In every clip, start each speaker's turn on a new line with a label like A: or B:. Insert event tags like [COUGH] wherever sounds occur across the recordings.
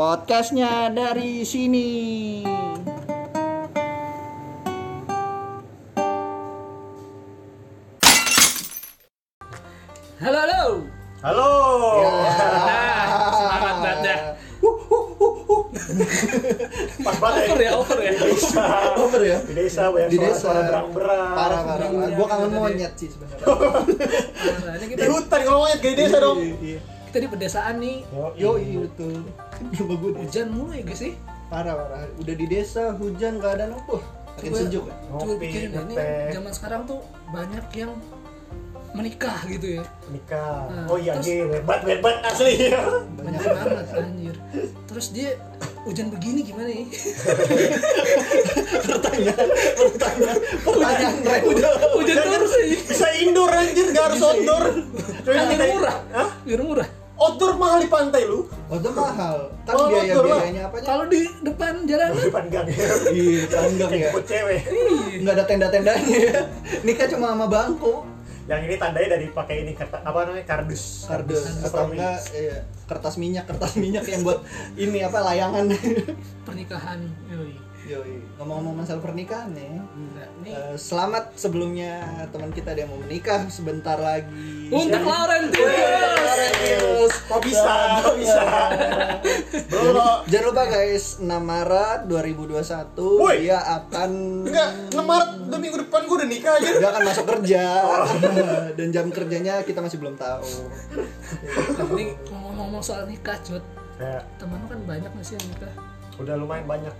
A: Podcastnya dari sini.
B: Halo halo.
C: Halo.
B: Nah, semangat banget dah.
C: Pas banget
B: Over ya, over ya.
C: Di desa.
A: Over ya?
C: Di desa banyak
A: Di
C: suara,
A: desa.
C: suara berang-berang.
A: Parah parah.
B: Iya,
A: Gua kangen
B: iya, iya.
A: monyet sih sebenarnya.
B: Parah, [LAUGHS] ini
C: Di hutan kalau monyet kayak desa dong.
A: Iya, iya.
B: kita di pedesaan nih.
A: Yo, iya Rumah gue.
B: Hujan mulu ya guys sih.
A: Parah parah. Udah di desa hujan keadaan apa? Makin
B: Coba-
A: sejuk ya.
B: Coba pikirin ini zaman sekarang tuh banyak yang menikah gitu ya.
C: Nikah.
B: Nah,
C: Oh iya,
B: terus-
C: anjir. Hebat, hebat asli.
B: Banyak [LAUGHS] banget anjir. Terus dia hujan begini gimana [LAUGHS] nih?
A: Pertanyaan, pertanyaan, pertanyaan random.
B: Hujan terus sih.
C: Bisa indoor anjir, nggak harus outdoor.
B: Kan biar murah.
C: Hah?
B: Biar murah.
C: Outdoor mahal di pantai lu.
A: Itu mahal. Kan
C: Oh,
A: biaya biayanya apanya?
B: Kalau di depan jalan
C: Di depan gang.
A: Iya, tanggang
C: Kayak
A: ya.
C: ikut cewek.
A: Nggak ada tenda-tendanya ya. Nikah cuma sama bangku,
C: Yang ini tandanya dari pakai ini kertas apa namanya kardus.
A: kardus atau
C: Superman.
A: enggak iya, kertas minyak, kertas minyak yang buat ini apa layangan.
B: pernikahan. Yoi.
A: Yoi, ngomong-ngomong masalah pernikahan nih.
B: Nih.
A: Eh, selamat sebelumnya teman kita ada yang mau menikah sebentar lagi.
B: Untuk Laurentius.
A: Laurentius.
C: Kok bisa? Kok bisa? [LAUGHS] Bro,
A: Jangan lupa guys, 6 Maret 2021
C: Woi.
A: dia akan
C: enggak, ngemaret udah minggu depan gue udah nikah aja.
A: dia akan masuk kerja [LAUGHS] dan jam kerjanya kita masih belum tahu.
B: Ini ngomong-ngomong soal nikah, Cut.
C: Ya,
B: Temen lu kan banyak gak sih yang nikah?
C: udah lumayan banyak.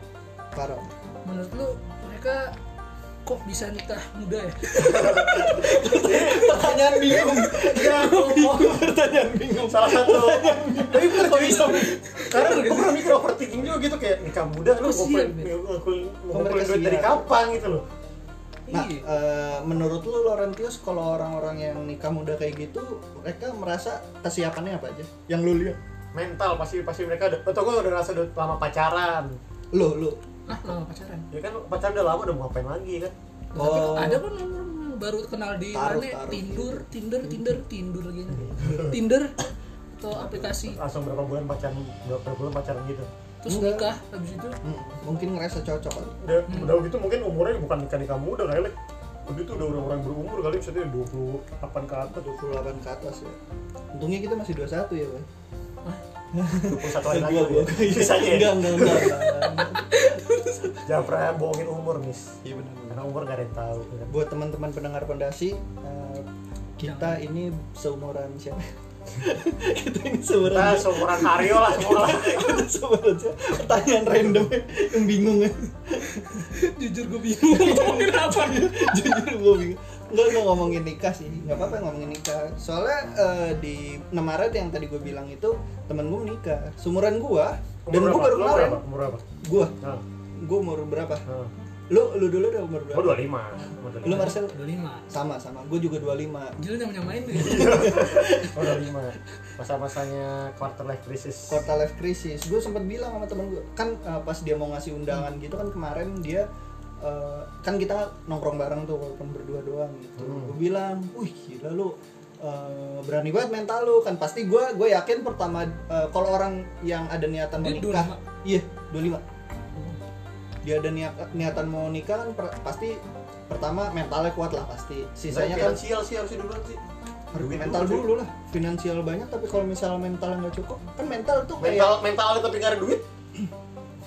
A: Parah.
B: Menurut lu mereka kok bisa nikah muda ya?
A: Pertanyaan bingung.
C: Enggak,
A: Pertanyaan bingung.
C: salah satu tapi bener cuy karena gue pernah mikir overthinking juga gitu kayak nikah muda lu ngumpulin duit dari
A: siap.
C: kapan gitu loh
A: Nah,
B: Iya.
A: eh, menurut lu Laurentius kalau orang-orang yang nikah muda kayak gitu, mereka merasa kesiapannya apa aja? Yang lu lihat?
C: mental pasti pasti mereka udah atau gue udah rasa udah lama pacaran
A: Lu, lu.
B: Ah, lama pacaran.
C: ya kan pacaran udah lama udah mau ngapain lagi kan
B: Nah, Tapi
A: Oh.
B: ada kan yang baru kenal di
A: Taruh,
B: mana?
A: taruh.
B: Tinder, Tinder, Tinder, Tinder gini. [LAUGHS] Tinder atau aplikasi
C: langsung berapa bulan pacaran berapa bulan pacaran gitu
B: terus
A: Enggak.
B: nikah habis itu
A: Hmm, mungkin ngerasa cocok kali.
C: udah udah gitu mungkin umurnya bukan nikah nikah muda kali Lek. udah itu udah orang-orang berumur kali misalnya 28 ke atas
A: 28 ke atas ya. Untungnya kita masih 21 ya, Bang.
C: 21 hari lagi
A: Gua, gua.
C: sisanya ya?
A: Enggak, enggak, enggak. enggak.
C: jangan pernah bohongin umur mis
A: Iya benar.
C: karena umur gak ada yang tahu ya kan?
A: Buat teman-teman pendengar pondasi, eh, kita ini seumuran siapa? [LAUGHS] kita ini seumuran
C: kita seumuran Aryo lah semua lah [LAUGHS]
A: kita seumuran siapa? Pertanyaan random yang bingung ya. [LAUGHS]
B: jujur gue bingung ngomongin apa
A: Jujur gue bingung. Enggak, enggak ngomongin nikah sih. Enggak apa-apa ngomongin nikah. Soalnya eh, di 6 Maret yang tadi gue bilang itu temen gue menikah. Seumuran gue dan gue baru kemarin.
C: umur berapa
A: Gue,
C: nah,
A: gue umur berapa?
C: nah.
A: Lu, lu dulu udah umur
C: Gua
A: berapa?
C: 25 Umur 25.
A: Lu Marcel?
B: 25
A: Sama, sama. Gue juga 25.
B: Jilu yang nyamain tuh
C: Gua 25 masa-masanya quarter life crisis
A: Quarter life crisis. Gue sempat bilang sama temen gue, kan eh, pas dia mau ngasih undangan gitu kan kemarin dia eh, kan kita nongkrong bareng tuh walaupun berdua doang gitu.
C: Hmm.
A: Gue bilang, "Wih, gila lu eh, berani banget mental lu." Kan pasti gue gue yakin pertama eh, kalau orang yang ada niatan mau
B: Dia
A: nikah, iya, 25. Dia ada niat, niatan mau nikah kan per- pasti pertama mentalnya kuat lah pasti. Sisanya kan
C: finansial sih harusnya duluan sih
A: harus
C: duit
A: mental
C: dulu
A: dulu lah. Finansial banyak tapi kalau misalnya mentalnya nggak cukup, kan mental tuh kayak
C: mental mental tapi gak ada duit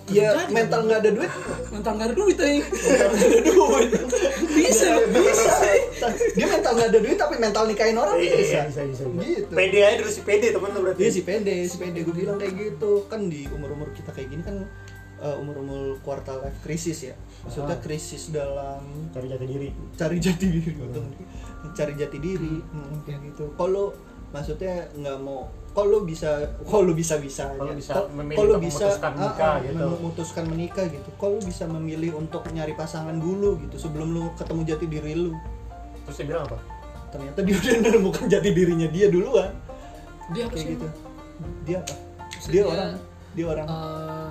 A: Iya, mental nggak ada duit,
B: Mentang gak ada duit aja
A: nggak ada duit. [LAUGHS]
B: Bisa
A: bisa. Dia mental nggak ada duit tapi mental nikahin orang
C: Iya,
A: bisa.
C: bisa bisa bisa
A: Gitu.
C: pede aja dulu si pede temen lu berarti
A: Iya si pede, si pede gue bilang kayak gitu. Kan di umur-umur kita kayak gini kan eh, umur-umur quarter life crisis ya. Maksudnya
C: Ah.
A: krisis dalam
C: cari jati diri
A: cari jati diri untung. cari jati diri hmm, kayak gitu kalau maksudnya nggak mau kalau bisa kalau bisa bisa
C: Kalau
A: aja.
C: bisa
A: kalau
C: untuk
A: bisa
C: memutuskan menikah
A: ah, ah,
C: gitu.
A: memutuskan menikah gitu. Kalau bisa memilih untuk nyari pasangan dulu gitu sebelum lu ketemu jati diri lu?
C: Terus dia bilang apa?
A: Ternyata dia udah menemukan jati dirinya dia duluan.
B: Dia apa
A: kayak
B: sih?
A: gitu. Dia apa? Dia
B: dia,
A: orang. Dia orang.
B: Eh,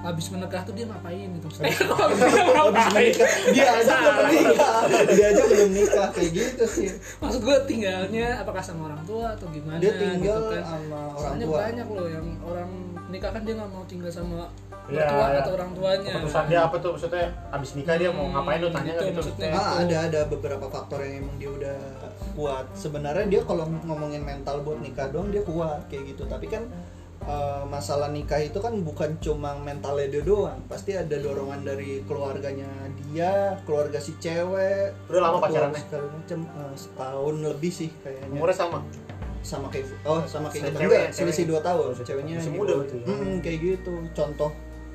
B: habis menikah tuh dia ngapain gitu? [LAUGHS]
A: Habis menikah. dia aja belum nikah. Dia aja belum nikah. Kayak gitu sih.
B: Maksud gue tinggalnya apakah sama orang tua atau gimana
A: dia tinggal
B: gitu kan.
A: sama orang
B: soalnya
A: tua.
B: banyak loh yang orang nikah kan dia nggak mau tinggal sama
C: Iya,
B: mertua
C: iya.
B: atau orang tuanya.
C: Keputusan dia apa tuh? Maksudnya abis nikah dia mau
B: Hmm,
C: ngapain lu tanya
B: gitu,
C: gitu,
B: maksudnya.
A: Ah, ada ada beberapa faktor yang emang dia udah kuat. Sebenarnya dia kalau ngomongin mental buat nikah doang dia kuat kayak gitu. Tapi kan eh, masalah nikah itu kan bukan cuma mentalnya dia doang. Pasti ada dorongan dari keluarganya dia, keluarga si cewek.
C: Udah lama pacarannya?
A: Segala macem. Eh, setahun lebih sih kayaknya.
C: umurnya sama
A: sama kayak oh sama kayak gitu. Enggak, selisih
C: cewek.
A: 2 tahun. Ceweknya
C: masih
A: di
C: muda
A: bawah-
C: berarti ya?
A: Mm, kayak gitu. Contoh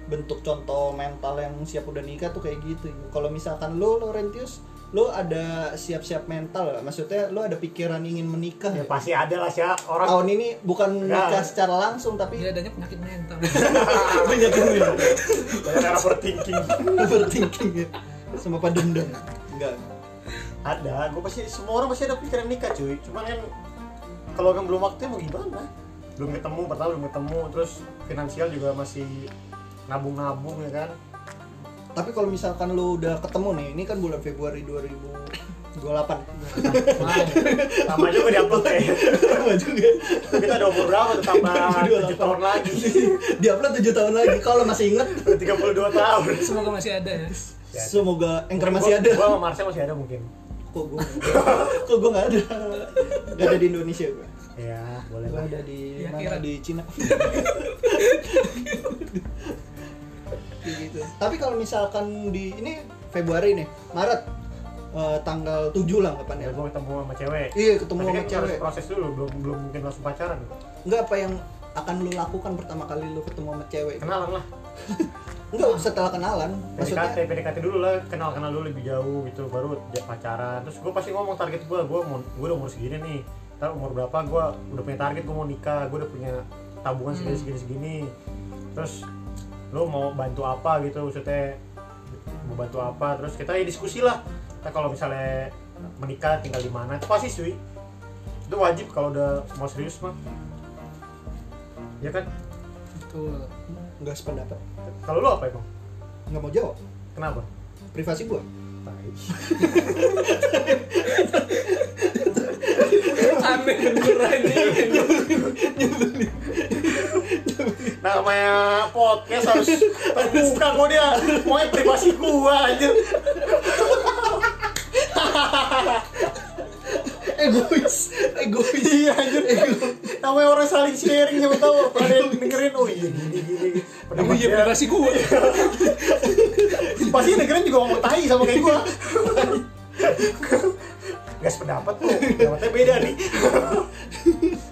A: bentuk contoh mental yang siap udah nikah tuh kayak gitu. Kalau misalkan lu Laurentius lu ada siap-siap mental gak? Maksudnya lu ada pikiran ingin menikah
C: ya
A: ya?
C: pasti ada lah sih ya, orang
A: Tahun ini bukan
C: Nggak.
A: nikah secara langsung tapi
B: dia adanya penyakit mental [LAUGHS]
A: banyak yang
C: banyak orang overthinking [LAUGHS]
A: overthinking ya. Sama pada dendam. Enggak.
C: ada gue pasti semua orang pasti ada pikiran nikah cuy cuman kan kalau kan belum waktunya mau gimana belum ketemu pertama belum ketemu terus finansial juga masih nabung-nabung ya kan
A: Tapi kalau misalkan lu udah ketemu nih, ini kan bulan Februari 2028.
B: wow
C: sama juga di upload ya.
A: Sama juga.
C: kita ada umur berapa tuh tambah
A: 28.
C: 7 tahun lagi?
A: Di upload 7 tahun lagi. Kalau masih inget,
C: udah 32 tahun.
B: Semoga masih ada ya.
A: Semoga Anchor masih
C: Gua-
A: ada.
C: gua sama Marsha masih ada mungkin.
A: Kok gue Kok gue gak ada? Gak ada di Indonesia gue
C: ya boleh
A: Gue
C: lah.
A: ada di
B: Ya,
A: mana? di Cina [LAUGHS] gitu. Tapi kalau misalkan di ini Februari nih, Maret eh, tanggal 7 lah kapan ya?
C: gue ketemu sama cewek
A: Iya, ketemu
C: Tapi
A: sama
C: kan harus
A: cewek.
C: proses dulu belum belum mungkin langsung pacaran
A: Enggak apa yang akan lu lakukan pertama kali lu ketemu sama cewek?
C: kenalan lah [LAUGHS]
A: Enggak setelah kenalan.
C: PDKT
A: Maksudnya
C: PDKT dulu lah kenal kenal dulu lebih jauh gitu baru pacaran terus gue pasti ngomong target gue gue mau gue udah umur segini nih ntar umur berapa gue udah punya target gue mau nikah gue udah punya tabungan segini segini segini terus lo mau bantu apa gitu maksudnya mau bantu apa? Terus kita ya diskusi lah. Kita kalau misalnya menikah tinggal di mana itu pasti cuy itu wajib kalau udah mau serius mah. Ya kan?
B: Betul.
A: Enggak sependapat.
C: kalau lo apa emang?
A: Enggak mau jawab.
C: kenapa?
A: Privasi gua. [LAUGHS]
B: aneh [LAUGHS]
C: namanya podcast harus terbuka kok dia. Maunya privasi gua aja [LAUGHS]
A: Egois, egois.
C: iya anjir. Namanya orang saling sharing siapa tahu ada yang dengerin. Oh iya gini gini
B: Ini
C: pendapat
B: ya
C: dia
B: privasi gue
C: pasti dengerin juga ngomong tai sama kayak gua. Gak sependapat tuh, pendapatnya beda nih.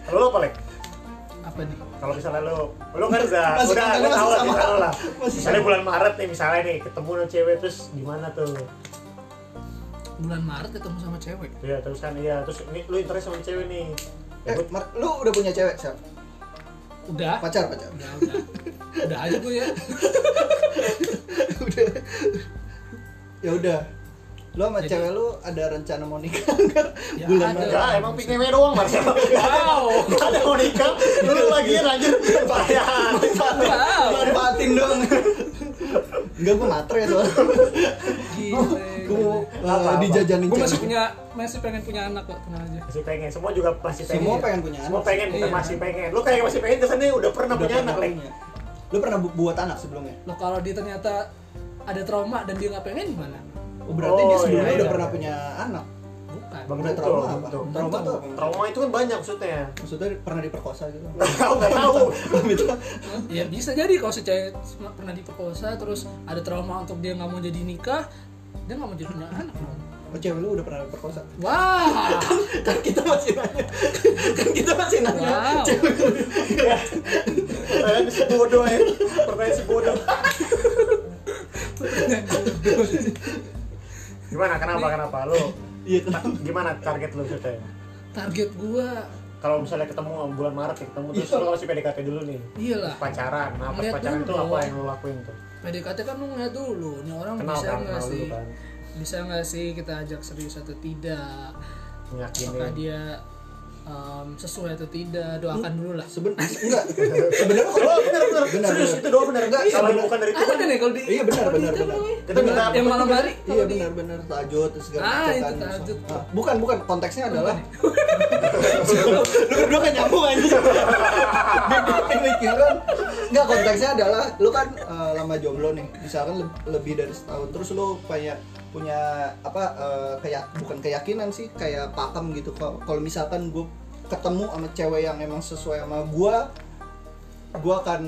C: Kalau lo apa, Lek? Kalau misalnya lo, lo kan udah,
A: Masih
C: udah, lo tahu lah lo lah Misalnya bulan Maret nih, misalnya nih, ketemu sama cewek terus gimana tuh?
B: bulan Maret ketemu sama cewek
C: Iya, terus kan, iya, terus ini lo interest sama cewek nih Ya,
A: Eh, Mar, lu udah punya cewek, Sal?
B: udah
A: Pacar, pacar.
B: udah udah udah aja gue ya [LAUGHS]
A: udah. Ya udah. Lu sama
B: Jadi-
A: cewek lu ada rencana mau nikah [LAUGHS] enggak?
B: Ya
A: Bulan
B: ada.
C: Enggak, emang pingin cewek doang, Mas [LAUGHS]
B: wow.
C: Ada mau nikah, lu lagi anjir Payah
B: wow.
A: Manfaatin dong. Enggak gua matre soalnya.
B: gile [LAUGHS]
A: Gua mau uh, dijajanin
B: gue masih punya masih pengen punya anak kok tenang aja.
C: Masih pengen, semua juga masih pengen.
A: Semua pengen punya
C: Semua
A: anak.
C: pengen, bukan
B: Iya.
C: masih pengen. Lu kayak masih pengen, kesannya udah pernah
A: Udah
C: punya
A: pernah
C: anak,
A: punya. Lu pernah bu- buat anak sebelumnya?
B: lo kalau dia ternyata ada trauma dan dia nggak pengen gimana
A: Oh, berarti
C: Oh,
A: dia sebelumnya
C: iya,
A: udah
C: iya.
A: pernah punya anak.
B: bukan
C: Bang
A: Udah trauma apa?
C: bentuk.
A: Trauma tuh?
C: Trauma itu kan banyak maksudnya
A: Maksudnya pernah diperkosa gitu. [LAUGHS]
C: Gak tahu, gak tahu
A: Gitu.
B: ya bisa jadi kalau si cewek pernah diperkosa terus ada trauma untuk dia nggak mau jadi nikah dia nggak mau jadi punya anak.
A: Oh, cewek lu udah pernah diperkosa?
B: wah [LAUGHS]
A: kan kita masih nanya. kan kita masih nanya.
B: Wow.
A: Cewek lu
C: Pertanyaan si bodoh ya Pertanyaan si bodoh [LAUGHS] Gimana, kenapa, kenapa? Lu, [LAUGHS]
A: Iya, kenapa?
C: gimana target lu maksudnya?
B: target gua
C: Kalau misalnya ketemu bulan Maret ya ketemu terus
A: Iya.
C: lu masih PDKT dulu nih
B: iyalah
C: pacaran, nah pas
B: Ngeliat
C: pacaran itu apa yang lu lakuin tuh?
B: PDKT kan lu ngeliat dulu nih orang
C: Kenal
B: bisa
C: kan,
B: nggak
C: kenal
B: sih
C: kan
B: bisa nggak sih kita ajak serius atau tidak apakah dia em, sesuai atau tidak doakan dulu lah
A: Seben [LAUGHS] enggak. Sebenarnya kalau
C: Oh, bener bener.
A: Bener,
C: Serius itu doa bener.
A: Enggak,
C: Kalau
A: bener.
C: bukan dari Tuhan.
B: kan ya kalau di
A: Iya, benar,
B: kalau
A: benar, benar.
C: Kita minta
B: yang malam hari
A: Iya
B: kalau
A: benar-benar tahajud terus segala
B: Ah,
A: macam kan. Ah, bukan bukan konteksnya adalah [LAUGHS] lu berdua kan nyambung aja pikiran nggak konteksnya adalah lu kan eh, lama jomblo nih misalkan le- lebih dari setahun terus lu punya punya apa eh, kayak bukan keyakinan sih kayak pakem gitu kalau kalau misalkan gue ketemu sama cewek yang emang sesuai sama gue gue akan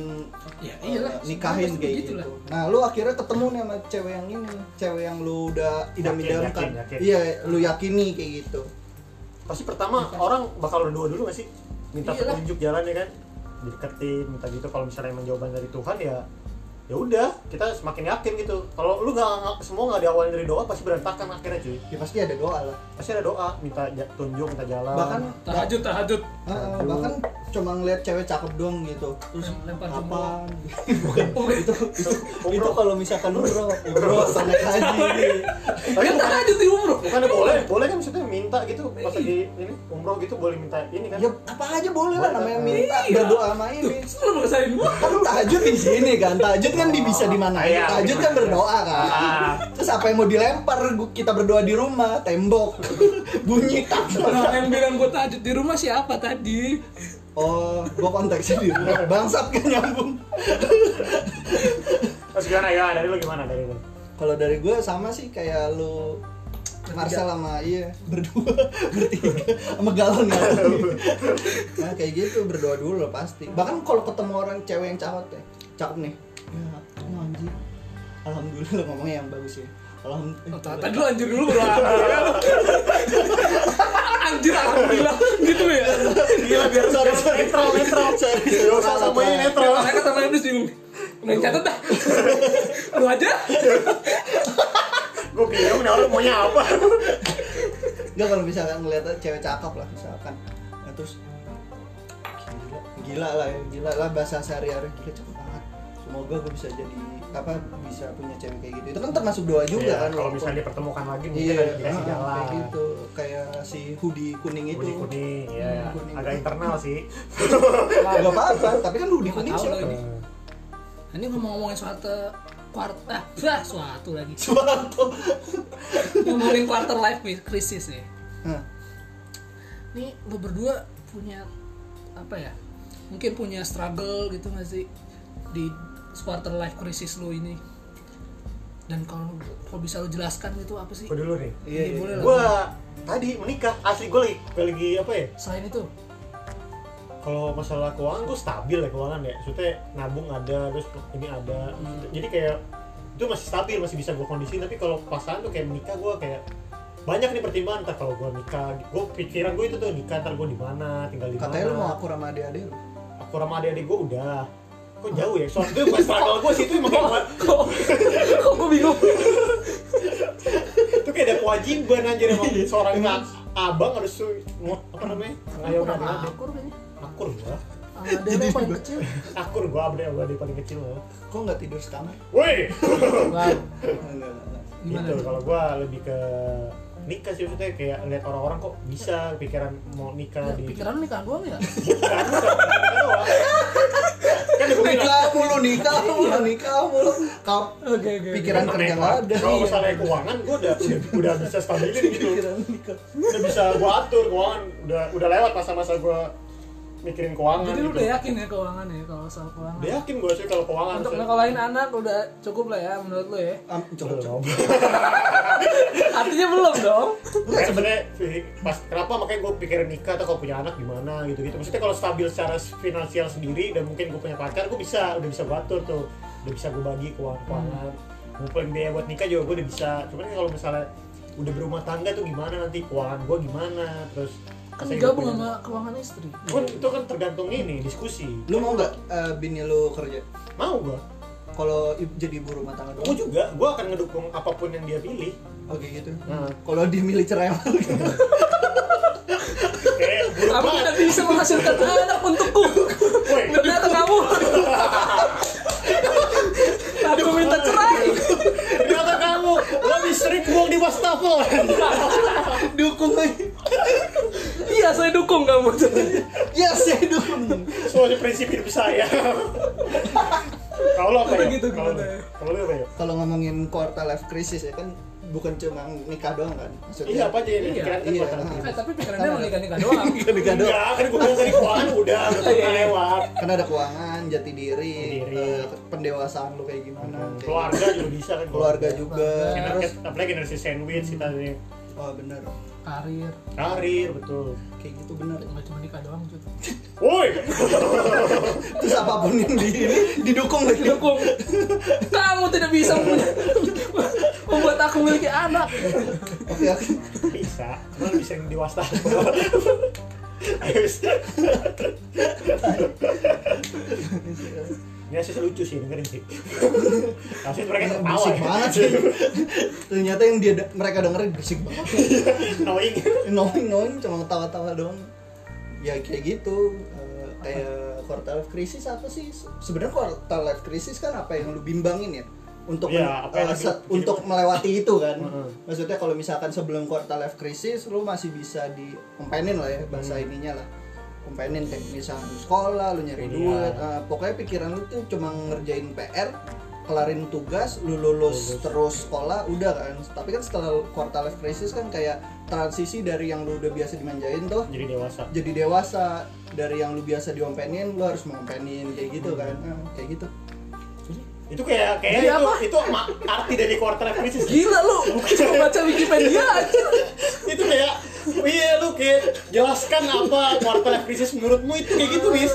B: ya iyalah
A: nikahin
B: sebenarnya
A: kayak gitu.
B: lah.
A: Nah, lu akhirnya ketemu nih sama cewek yang ini, cewek yang lu udah idam-idamkan. Iya, lu yakini kayak gitu.
C: Pasti pertama orang bakal berdoa dulu gak sih? Minta
B: Iyalah.
C: petunjuk jalan ya kan? Dideketin, minta gitu kalau misalnya emang jawaban dari Tuhan ya ya udah kita semakin yakin gitu. Kalau lu nggak nggak- semua nggak diawali dari doa pasti berantakan akhirnya cuy.
A: Ya pasti ada doa lah.
C: pasti ada doa minta tunjuk minta jalan.
A: Bahkan
B: tahajud tahajud.
A: Heeh, bahkan cuma ngeliat cewek cakep doang gitu. Terus
B: Lem- lempar
A: apa? Bukan. [LAUGHS] itu itu
C: Umroh.
A: itu kalau misalkan umroh, umroh sama naik haji.
C: tapi
B: kan tahajud di umroh
C: bukannya boleh boleh kan maksudnya minta gitu pas lagi ini umroh gitu boleh minta ini kan
A: Ya apa aja boleh lah namanya minta
B: Iya.
A: berdoa sama ini.
B: sebelum ngerasain
A: Kan tahajud di sini kan. Tahajud kan di bisa di mana aja. Tahajud kan berdoa kan.
C: Ah.
A: Terus apa yang mau dilempar? Gua- Kita berdoa di rumah, tembok. [LAUGHS] Bunyi tak.
B: Nah, yang bilang gue tahajud di rumah siapa tadi?
A: Oh, gua konteksnya di rumah. Bangsat kan nyambung.
C: terus gimana? Ya dari lu gimana? Dari lu?
A: Kalau dari gue sama sih kayak lu Marcel sama iya berdua [LAUGHS] bertiga sama galon ya nah kayak gitu berdoa dulu lah pasti. Bahkan kalau ketemu orang cewek yang cakep ya cakep nih. Ya oh, anjir alhamdulillah ngomongnya yang bagus ya.
B: Oh,
A: alhamdulillah.
B: Tadi lu anjir dulu bro. [LAUGHS] anjir alhamdulillah gitu ya.
C: gila biar
A: sorry sorry
C: netral netral
A: sorry
C: Gak usah samain netral
B: Karena kata lain terus bingung. Nggak catat dah. Lu aja.
C: gue bingung nih orang maunya apa
A: Enggak kalau misalkan ngeliat cewek cakep lah misalkan nah, terus gila, gila lah ya gila lah bahasa sehari-hari gila cakep banget semoga gue bisa jadi apa bisa punya cewek kayak gitu itu kan termasuk doa juga
C: Iya,
A: kan
C: kalau
A: walaupun-
C: misalnya dipertemukan lagi mungkin
A: iya
C: ada dikasih
A: ah,
C: jalan
A: kayak gitu kayak si hoodie kuning itu
C: kuning kuning ya
A: Hmm, kuning.
C: agak internal sih [LAUGHS]
A: nggak apa-apa tapi kan hoodie
B: Nggak
A: kuning siapa
B: ini. Ini ngomong-ngomongin suatu kuart ah, bah, suatu lagi.
A: suatu
B: Ngomongin quarter life crisis ya.
A: Hah,
B: Nih lu berdua punya apa ya? Mungkin punya struggle gitu nggak sih di quarter life crisis lu ini? Dan kalau kalau bisa lu jelaskan itu apa sih?
C: gue dulu nih.
A: Iya,
B: Ini
A: iya.
B: boleh lah.
C: gue tadi menikah asli gue lagi lagi apa ya?
B: Selain itu,
C: kalau masalah keuangan gue stabil ya keuangan ya. Maksudnya nabung ada terus ini ada. Maksudnya- jadi kayak itu masih stabil masih bisa gue kondisi tapi kalau pasangan tuh kayak menikah gue kayak banyak nih pertimbangan. Ntar kalau gue nikah gue pikiran gue itu tuh nikah ntar gue di mana tinggal di mana
A: katanya lu mau akur sama adik-adik lu?
C: Aku sama adik-adik gue udah kok jauh ya? Soalnya itu bukan struggle gue sih itu emang kayak [LAUGHS]
B: kok kok gue bingung?
C: itu kayak ada kewajiban anjir emang. Seorang ab- abang harus apa namanya?
B: Kurang
C: adik-adik
B: akur kayaknya.
C: akur gua.
B: Ada yang paling kecil.
C: akur gua abang gua paling kecil loh
A: kok nggak tidur sekamar
C: woi! Gitu kalau gua lebih ke nikah sih maksudnya kayak lihat orang-orang kok bisa pikiran mau nikah
B: Ya,
C: di
B: pikiran nikah doang ya?
C: bukan bukan nikah doang. kan [LAUGHS] gue
A: nikah mulu nikah mulu. Nikah mulu kau
B: Oke oke.
A: pikiran kerja nggak ada.
C: Kalau
A: Iya.
C: masalah keuangan gua udah udah bisa stabilin gitu.
A: Pikiran nikah.
C: Udah bisa gua atur keuangan. Udah udah lewat masa-masa gua mikirin keuangan
B: Jadi lu
C: gitu.
B: udah yakin ya keuangan ya kalau soal keuangan.
C: udah yakin gua sih kalau keuangan
B: Untuk ngekalahin anak udah cukup lah ya menurut lu ya.
A: Coba coba
C: belum
B: Artinya belum dong.
C: Nah, sebenarnya pas kenapa makanya gue pikirin nikah atau kalau punya anak gimana gitu gitu maksudnya kalau stabil secara finansial sendiri dan mungkin gue punya pacar gue bisa udah bisa gue atur tuh. Udah bisa gue bagi keuangan keuangan. Ngumpulin biaya buat nikah juga gue udah bisa. Cuman kan kalau misalnya udah berumah tangga tuh gimana nanti? Keuangan gue gimana? Terus
B: Kan
C: saya
B: gabung
C: punya-
B: sama keuangan istri.
C: kan itu kan tergantung ini diskusi
A: lu mau nggak eh, bini lu kerja
C: mau gue
A: kalau jadi ibu rumah tangga doang
C: juga gue akan ngedukung apa pun yang dia pilih
A: oke gitu
C: Nah.
A: kalau dia milih cerai gitu.
C: buruk
B: Kamu tidak bisa menghasilkan anak untukku. Ternyata kamu. Aku minta cerai.
C: ternyata kamu lebih sering buang di wastafel
A: dukung aja
B: Iya, saya dukung kamu. [LAUGHS]
C: Iya, saya dukung. Soalnya
B: prinsip
C: hidup
B: saya.
C: Kalau apa
B: ya?
C: Gitu, Kalau apa ya?
A: Kalau ngomongin quarter life crisis ya kan bukan cuma nikah doang kan maksudnya
C: iya apa aja ini
B: iya,
A: iya.
C: Eh, pikiran
B: iya.
C: kan iya.
B: tapi pikirannya mau nikah nikah doang [LAUGHS]
A: nikah nikah doang
C: enggak kan gue bilang keuangan udah [LAUGHS] udah iya, iya. lewat
A: kan ada keuangan jati diri, eh, pendewasaan lu kayak gimana
C: keluarga juga bisa kan
A: keluarga juga terus
C: ya, apalagi generasi sandwich kita ini
A: oh bener
B: karir
C: Karir, betul.
A: kayak gitu bener
B: nggak cuma nikah doang Cut.
C: Woi, [LAUGHS]
A: terus apa pun yang di ini didukung lagi
B: dukung kamu tidak bisa membuat aku memiliki anak
A: oke oke
C: bisa. Cuma bisa yang dewasa. [LAUGHS] Ayo. [LAUGHS] Ini asli lucu sih, dengerin sih. [LAUGHS] Pasti mereka tertawa
A: berisik
C: ya.
A: banget sih ternyata yang dia mereka dengerin berisik banget [LAUGHS]
C: Knowing.
A: knowing knowing cuma ketawa-tawa doang ya kayak gitu eh, kayak quarter life crisis apa sih sebenarnya quarter life crisis kan apa yang lu bimbangin ya untuk
C: Iya, apa pikirin?
A: untuk melewati itu kan maksudnya kalau misalkan sebelum quarter life crisis lu masih bisa dikompenin lah ya bahasa
C: Hmm.
A: ininya lah kompenin kayak misalnya lu sekolah lu nyari
C: Kuliah.
A: duit eh, pokoknya pikiran lu tuh cuma ngerjain PR kelarin tugas lu lulus,
C: Lulus.
A: terus sekolah udah kan tapi kan setelah quarter life crisis kan kayak transisi dari yang lu udah biasa dimanjain tuh
C: Jadi dewasa.
A: jadi dewasa dari yang lu biasa diompenin lu harus ngompenin kayak gitu kan Nah, kayak gitu
C: Itu kayak kayak
B: Jadi
C: itu
B: apa?
C: itu arti dari quarter life crisis.
B: gila lu cuma baca Wikipedia aja [LAUGHS]
C: itu kayak iya lu kayak jelaskan apa quarter life crisis menurutmu itu kayak gitu bis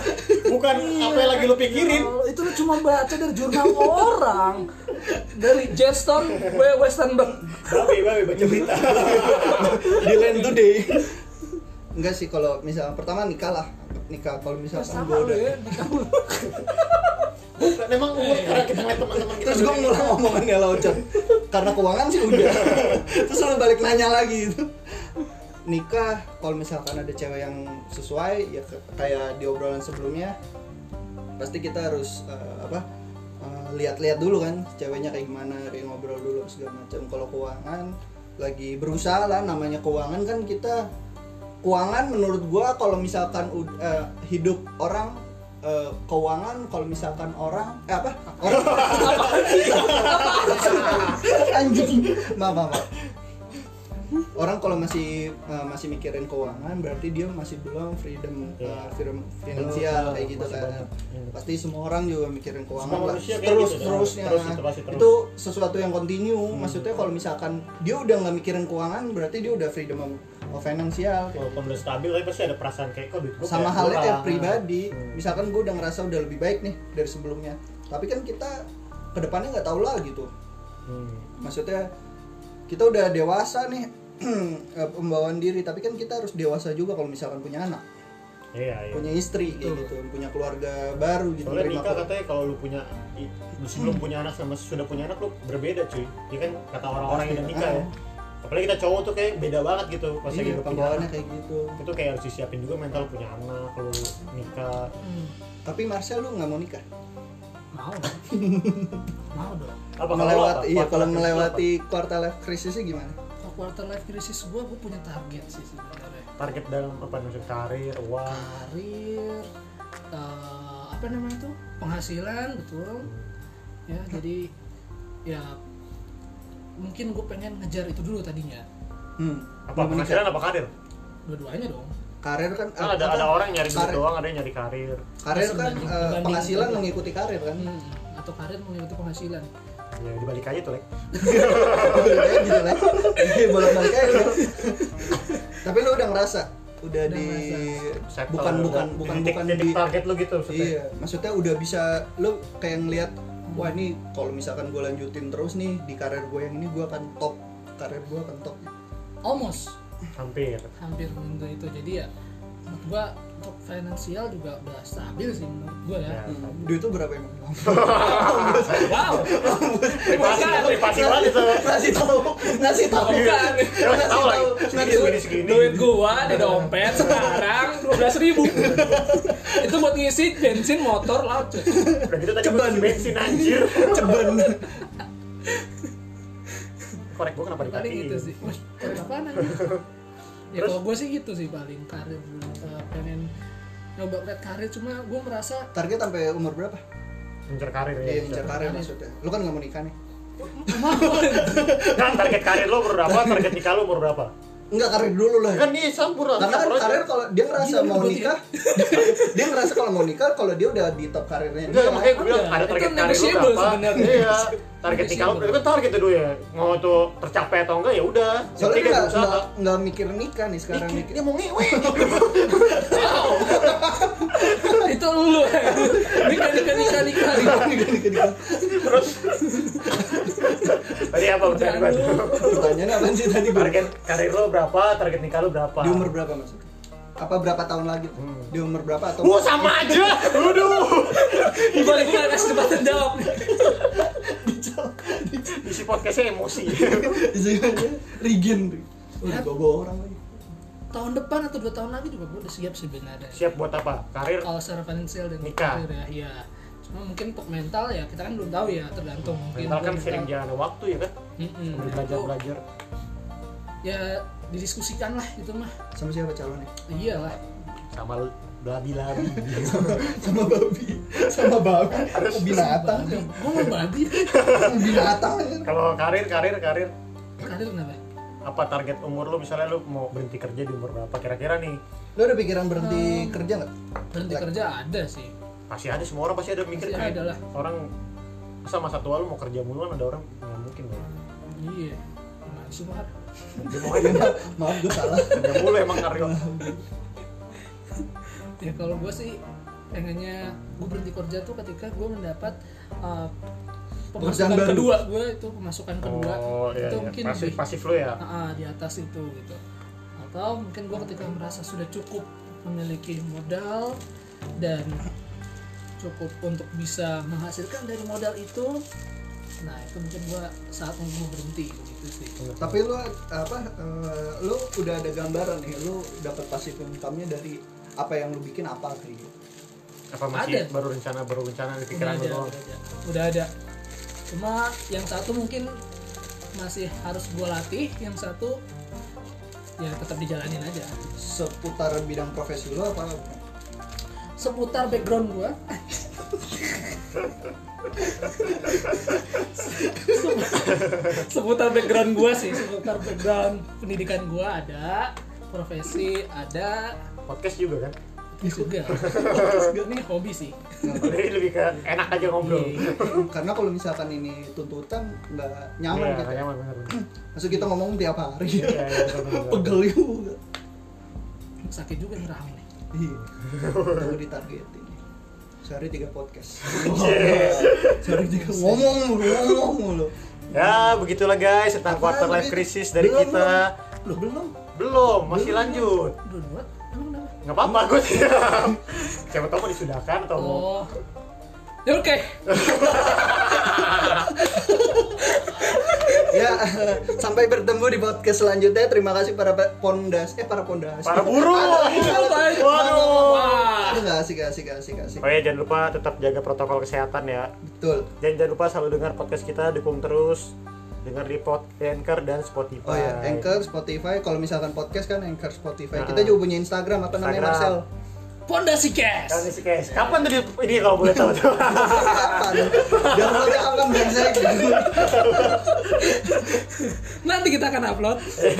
C: bukan apa yang lagi lu pikirin.
B: Itu lu cuma baca dari jurnal orang. Dari Jeston W. Westenberg
C: babe babe baca berita. [LAUGHS]
A: Di land today. Enggak sih kalau misalnya pertama nikah lah. Nikah kalau misalkan
B: sama
A: gue
B: lu
A: udah
B: ya
C: bukan emang umur karena kita ngeliat teman-teman kita
A: terus gue ngulang omongannya lah Ocon karena keuangan sih udah. [LAUGHS] Terus lu balik nanya lagi. itu nikah kalau misalkan ada cewek yang sesuai ya kayak di obrolan sebelumnya pasti kita harus eh, apa eh, lihat-lihat dulu kan ceweknya kayak gimana kayak ngobrol dulu segala macam. Kalau keuangan lagi berusaha lah namanya keuangan kan kita keuangan menurut gua kalau misalkan eh, hidup orang eh, keuangan kalau misalkan orang eh apa? [LAUGHS] Orang. Anjing. Maaf, maaf. Orang kalau masih eh, masih mikirin keuangan berarti dia masih belum freedom eh,
C: Iya.
A: freedom finansial
C: Belum,
A: kayak gitu
C: masih
A: kan
C: banyak. Iya.
A: pasti semua orang juga mikirin keuangan
C: Semua
A: lah terus
C: gitu,
A: terusnya
C: terus itu pasti terus.
A: itu sesuatu yang kontinu
C: Hmm.
A: maksudnya kalau misalkan dia udah nggak mikirin keuangan berarti dia udah freedom of, of finansial
C: walaupun udah stabil tapi pasti ada perasaan kayak kok gua
A: sama halnya kayak pribadi
C: Hmm.
A: misalkan gue udah ngerasa udah lebih baik nih dari sebelumnya tapi kan kita ke depannya nggak tahu lagi tuh
C: Hmm.
A: maksudnya kita udah dewasa nih [CLEARS THROAT] pembawaan diri. Tapi kan kita harus dewasa juga kalau misalkan punya anak.
C: Iya iya.
A: Punya istri kayak gitu. Punya keluarga baru gitu
C: soalnya nikah katanya kalau lu punya lu sebelum punya anak sama sudah punya anak lu berbeda cuy. Ya kan? Kata orang-orang yang nikah ya. Apalagi kita cowok tuh kayak beda banget gitu pas lagi
A: iya,
C: lu punya anak
A: kayak gitu.
C: Itu kayak harus disiapin juga mental punya anak lu nikah.
B: Hmm,
A: tapi Marcel lu nggak mau nikah?
B: Mau. Dong [LAUGHS] mau dong.
C: Apa kalau
A: melewati
C: apa?
A: iya kalau melewati quarter life crisisnya gimana?
B: kalau quarter life crisis gue gue punya target sih sebenarnya.
C: Target dalam apa maksud karir uang?
B: Karir eh, apa namanya itu? Penghasilan betul. Ya jadi ya mungkin gue pengen ngejar itu dulu tadinya.
A: Hmm.
C: apa
A: menikah.
C: penghasilan apa karir?
B: Dua-duanya dong.
A: Karir kan
C: kan ada ada orang nyari duit
A: karir,
C: doang ada yang nyari karir.
A: Karir kan
B: dibanding-
A: penghasilan mengikuti karir kan?
B: Hmm, atau karir mengikuti penghasilan
C: ya dibalik aja tuh lek.
A: Gitu lah bolak balik aja tapi lu udah ngerasa? Udah,
B: Udah
A: di
C: Settle,
A: bukan
C: udah
A: bukan bukan bukan di
C: target lu gitu maksudnya.
A: iya maksudnya udah bisa lu kayak ngelihat wah ini kalau misalkan gue lanjutin terus nih di karir gue yang ini gue akan top karir gue akan top.
B: Almost.
C: Hampir.
B: Hampir menyentuh itu. Jadi ya menurut gua untuk finansial juga udah stabil sih menurut gua ya.
C: Ya.
A: Hmm, duit itu berapa emang? [LAUGHS]
B: Wow.
C: Privasi privasi banget itu.
A: Ngasih tahu. Ngasih tahu.
B: Bukan.
C: Ya, ngasih tahu. Lagi. Segini,
B: duit gua di dompet sekarang dua belas ribu. Itu buat ngisi bensin motor laut cuy.
C: Udah gitu tadi
A: Ceban.
C: bensin anjir.
A: Ceban.
C: Korek gua kenapa
B: paling
C: dipatiin
B: gitu sih. Korek apaan anjing? [LAUGHS] ya
C: Terus?
B: kalau gue sih gitu sih paling karir dulu Eh, pengen nyoba lihat karir cuma gue merasa
A: target sampai umur berapa
C: Ngejar karir ya.
A: Iya, ngejar karir maksudnya. Lu kan nggak mau nikah nih.
C: Kan target karir lo umur berapa? Target nikah lo umur berapa?
A: Enggak karir dulu lah.
C: Kan nih campur.
A: Karena kan karir kalau dia ngerasa
B: Gila,
A: mau nikah, [LAUGHS] dia ngerasa kalau mau nikah kalau dia udah di top karirnya
C: Enggak,
A: dia.
C: makanya gue bilang
B: Ada.
C: target karir
B: negotiable
C: berapa?
B: sebenarnya.
C: Iya. Target nikah lo itu kan target itu ya. Mau tuh tercapai atau enggak ya udah.
A: Soalnya dia
C: ada
A: nggak
C: usaha.
A: nggak- nggak mikir nikah nih sekarang
C: Mikir. Dia mau ngewe.
B: itu lu nikah nikah nikah nikah
A: Nikah, nikah, nikah.
C: Terus Apa pertanyaan gue?
A: Pertanyaannya apa sih tadi?
C: Target karir lo berapa? Target nikah lo berapa?
A: Di umur berapa maksudnya? Apa berapa tahun lagi?
C: Hmm.
A: Di umur berapa atau
C: Wah sama aja. Waduh.
B: gimana gue kasih kesempatan jawab
C: Isi podcastnya emosi.
A: Tuh. Udah
B: Ya.
A: bawa orang lagi.
B: tahun depan atau dua tahun lagi juga gue udah siap sebenarnya
C: Siap buat apa? Karir.
B: kalau secara finansial dan
C: Nikah.
B: karir ya iya cuma mungkin untuk mental ya kita kan belum tahu ya tergantung mungkin
C: Mental kan sering jalan waktu ya kan.
B: Itu
C: belajar belajar.
B: ya didiskusikan lah itu mah
A: Sama siapa calonnya?
B: iyalah
C: Sama blabi labi. [LAUGHS]
A: Sama babi. Sama babi. Oh, binatang.
B: gue mau babi
A: binatang.
C: Kalau karir karir karir
B: karir kenapa
C: apa target umur lu misalnya lu mau berhenti kerja di umur berapa kira-kira nih
A: Lo ada pikiran berhenti kerja nggak?
B: berhenti
A: Like-
B: kerja ada sih
C: pasti ada semua orang pasti ada mikir
B: Pasti
C: kayak
B: ada lah.
C: orang masa masa tua lu mau kerja mulu kan ada orang nggak mungkin loh
B: iya. Gimana sih Mar?
C: dia mau aja. [LAUGHS]
A: Maaf gue salah.
C: kerja mulu emang karyo. [LAUGHS]
B: Ya kalau gue sih pengennya gue berhenti kerja tuh ketika gue mendapat uh,
A: Pekerjaan
B: pemasukan kedua. Gue itu pemasukan kedua.
C: Oh iya,
B: itu
C: iya.
B: mungkin
C: pasif
B: lebih
C: pasif lu ya?
B: Ah, di atas itu gitu. Atau mungkin gue ketika merasa sudah cukup memiliki modal dan cukup untuk bisa menghasilkan dari modal itu nah itu mungkin gue saatnya gue berhenti gitu sih
A: Tapi lu apa? eh, lu udah ada gambaran nih. Lu dapat pasif income-nya dari apa yang lu bikin apa kayak gitu.
C: apa masih
B: Ada.
C: baru rencana baru rencana di
B: udah
C: pikiran
B: ada,
C: doang?
B: udah ada udah ada cuma yang satu mungkin masih harus gue latih yang satu ya tetap dijalanin aja
A: Seputar bidang profesi lu apa?
B: seputar background gue [LAUGHS] seputar background gue sih seputar background pendidikan gue ada profesi ada
C: podcast juga kan
B: juga [LAUGHS] ini hobi sih
C: jadi lebih ke enak aja ngobrol
B: Iya.
A: Karena kalau misalkan ini tuntutan nggak nyaman
C: Iya,
A: gitu.
C: nggak nyaman bener [CLEARS THROAT]
A: Maksud kita ngomong tiap hari.
C: iya iya.
A: Pegel juga.
B: sakit juga ngerang nih
A: Iya. Tahu ditargetin. Sehari tiga podcast.
C: Iya.
A: Sehari tiga ngomong mulu, ngomong mulu.
C: ya begitulah guys tentang
A: Apaan
C: quarter life crisis dari
A: Belum,
C: kita.
A: Loh, belum.
C: belum. Masih lanjut.
B: dua dua emang kenapa
C: nggak apa-apa gue siap. Siapa tahu mau disudahkan atau mau
B: oh. Ya oke [LAUGHS]
A: Ya, sampai bertemu di podcast selanjutnya. Terima kasih para pondas, eh para pondas.
C: para buruh waduh
A: nggak asik, asik, asik, asik.
C: oh ya jangan lupa tetap jaga protokol kesehatan ya
A: Betul.
C: dan jangan lupa selalu dengar podcast kita dukung terus dengar di pod Anchor dan Spotify
A: Oh ya, Anchor, Spotify. Kalau misalkan podcast kan Anchor, Spotify.
C: Nah.
A: Kita juga punya Instagram apa namanya
C: Instagram.
A: Marcel?
B: Pondasi cash
C: sih guys? Kapan tadi ini kalau boleh tahu tuh? [LAUGHS]
A: Kapan? Downloadnya kapan brengsek?
B: nanti kita akan upload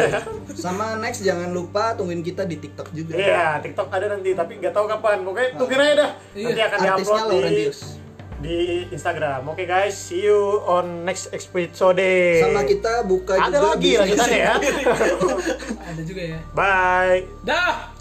B: [LAUGHS]
A: Sama next jangan lupa tungguin kita di TikTok juga.
C: Iya, TikTok ada nanti tapi nggak tahu kapan. Pokoknya tungguin aja dah.
B: Iya.
C: Nanti akan
A: Artisnya
C: diupload di Instagram. Oke guys, see you on next episode.
A: Sama kita buka
C: ada
A: juga
C: lagi lanjutannya ya. [LAUGHS]
B: ada juga ya
C: Bye.
B: dah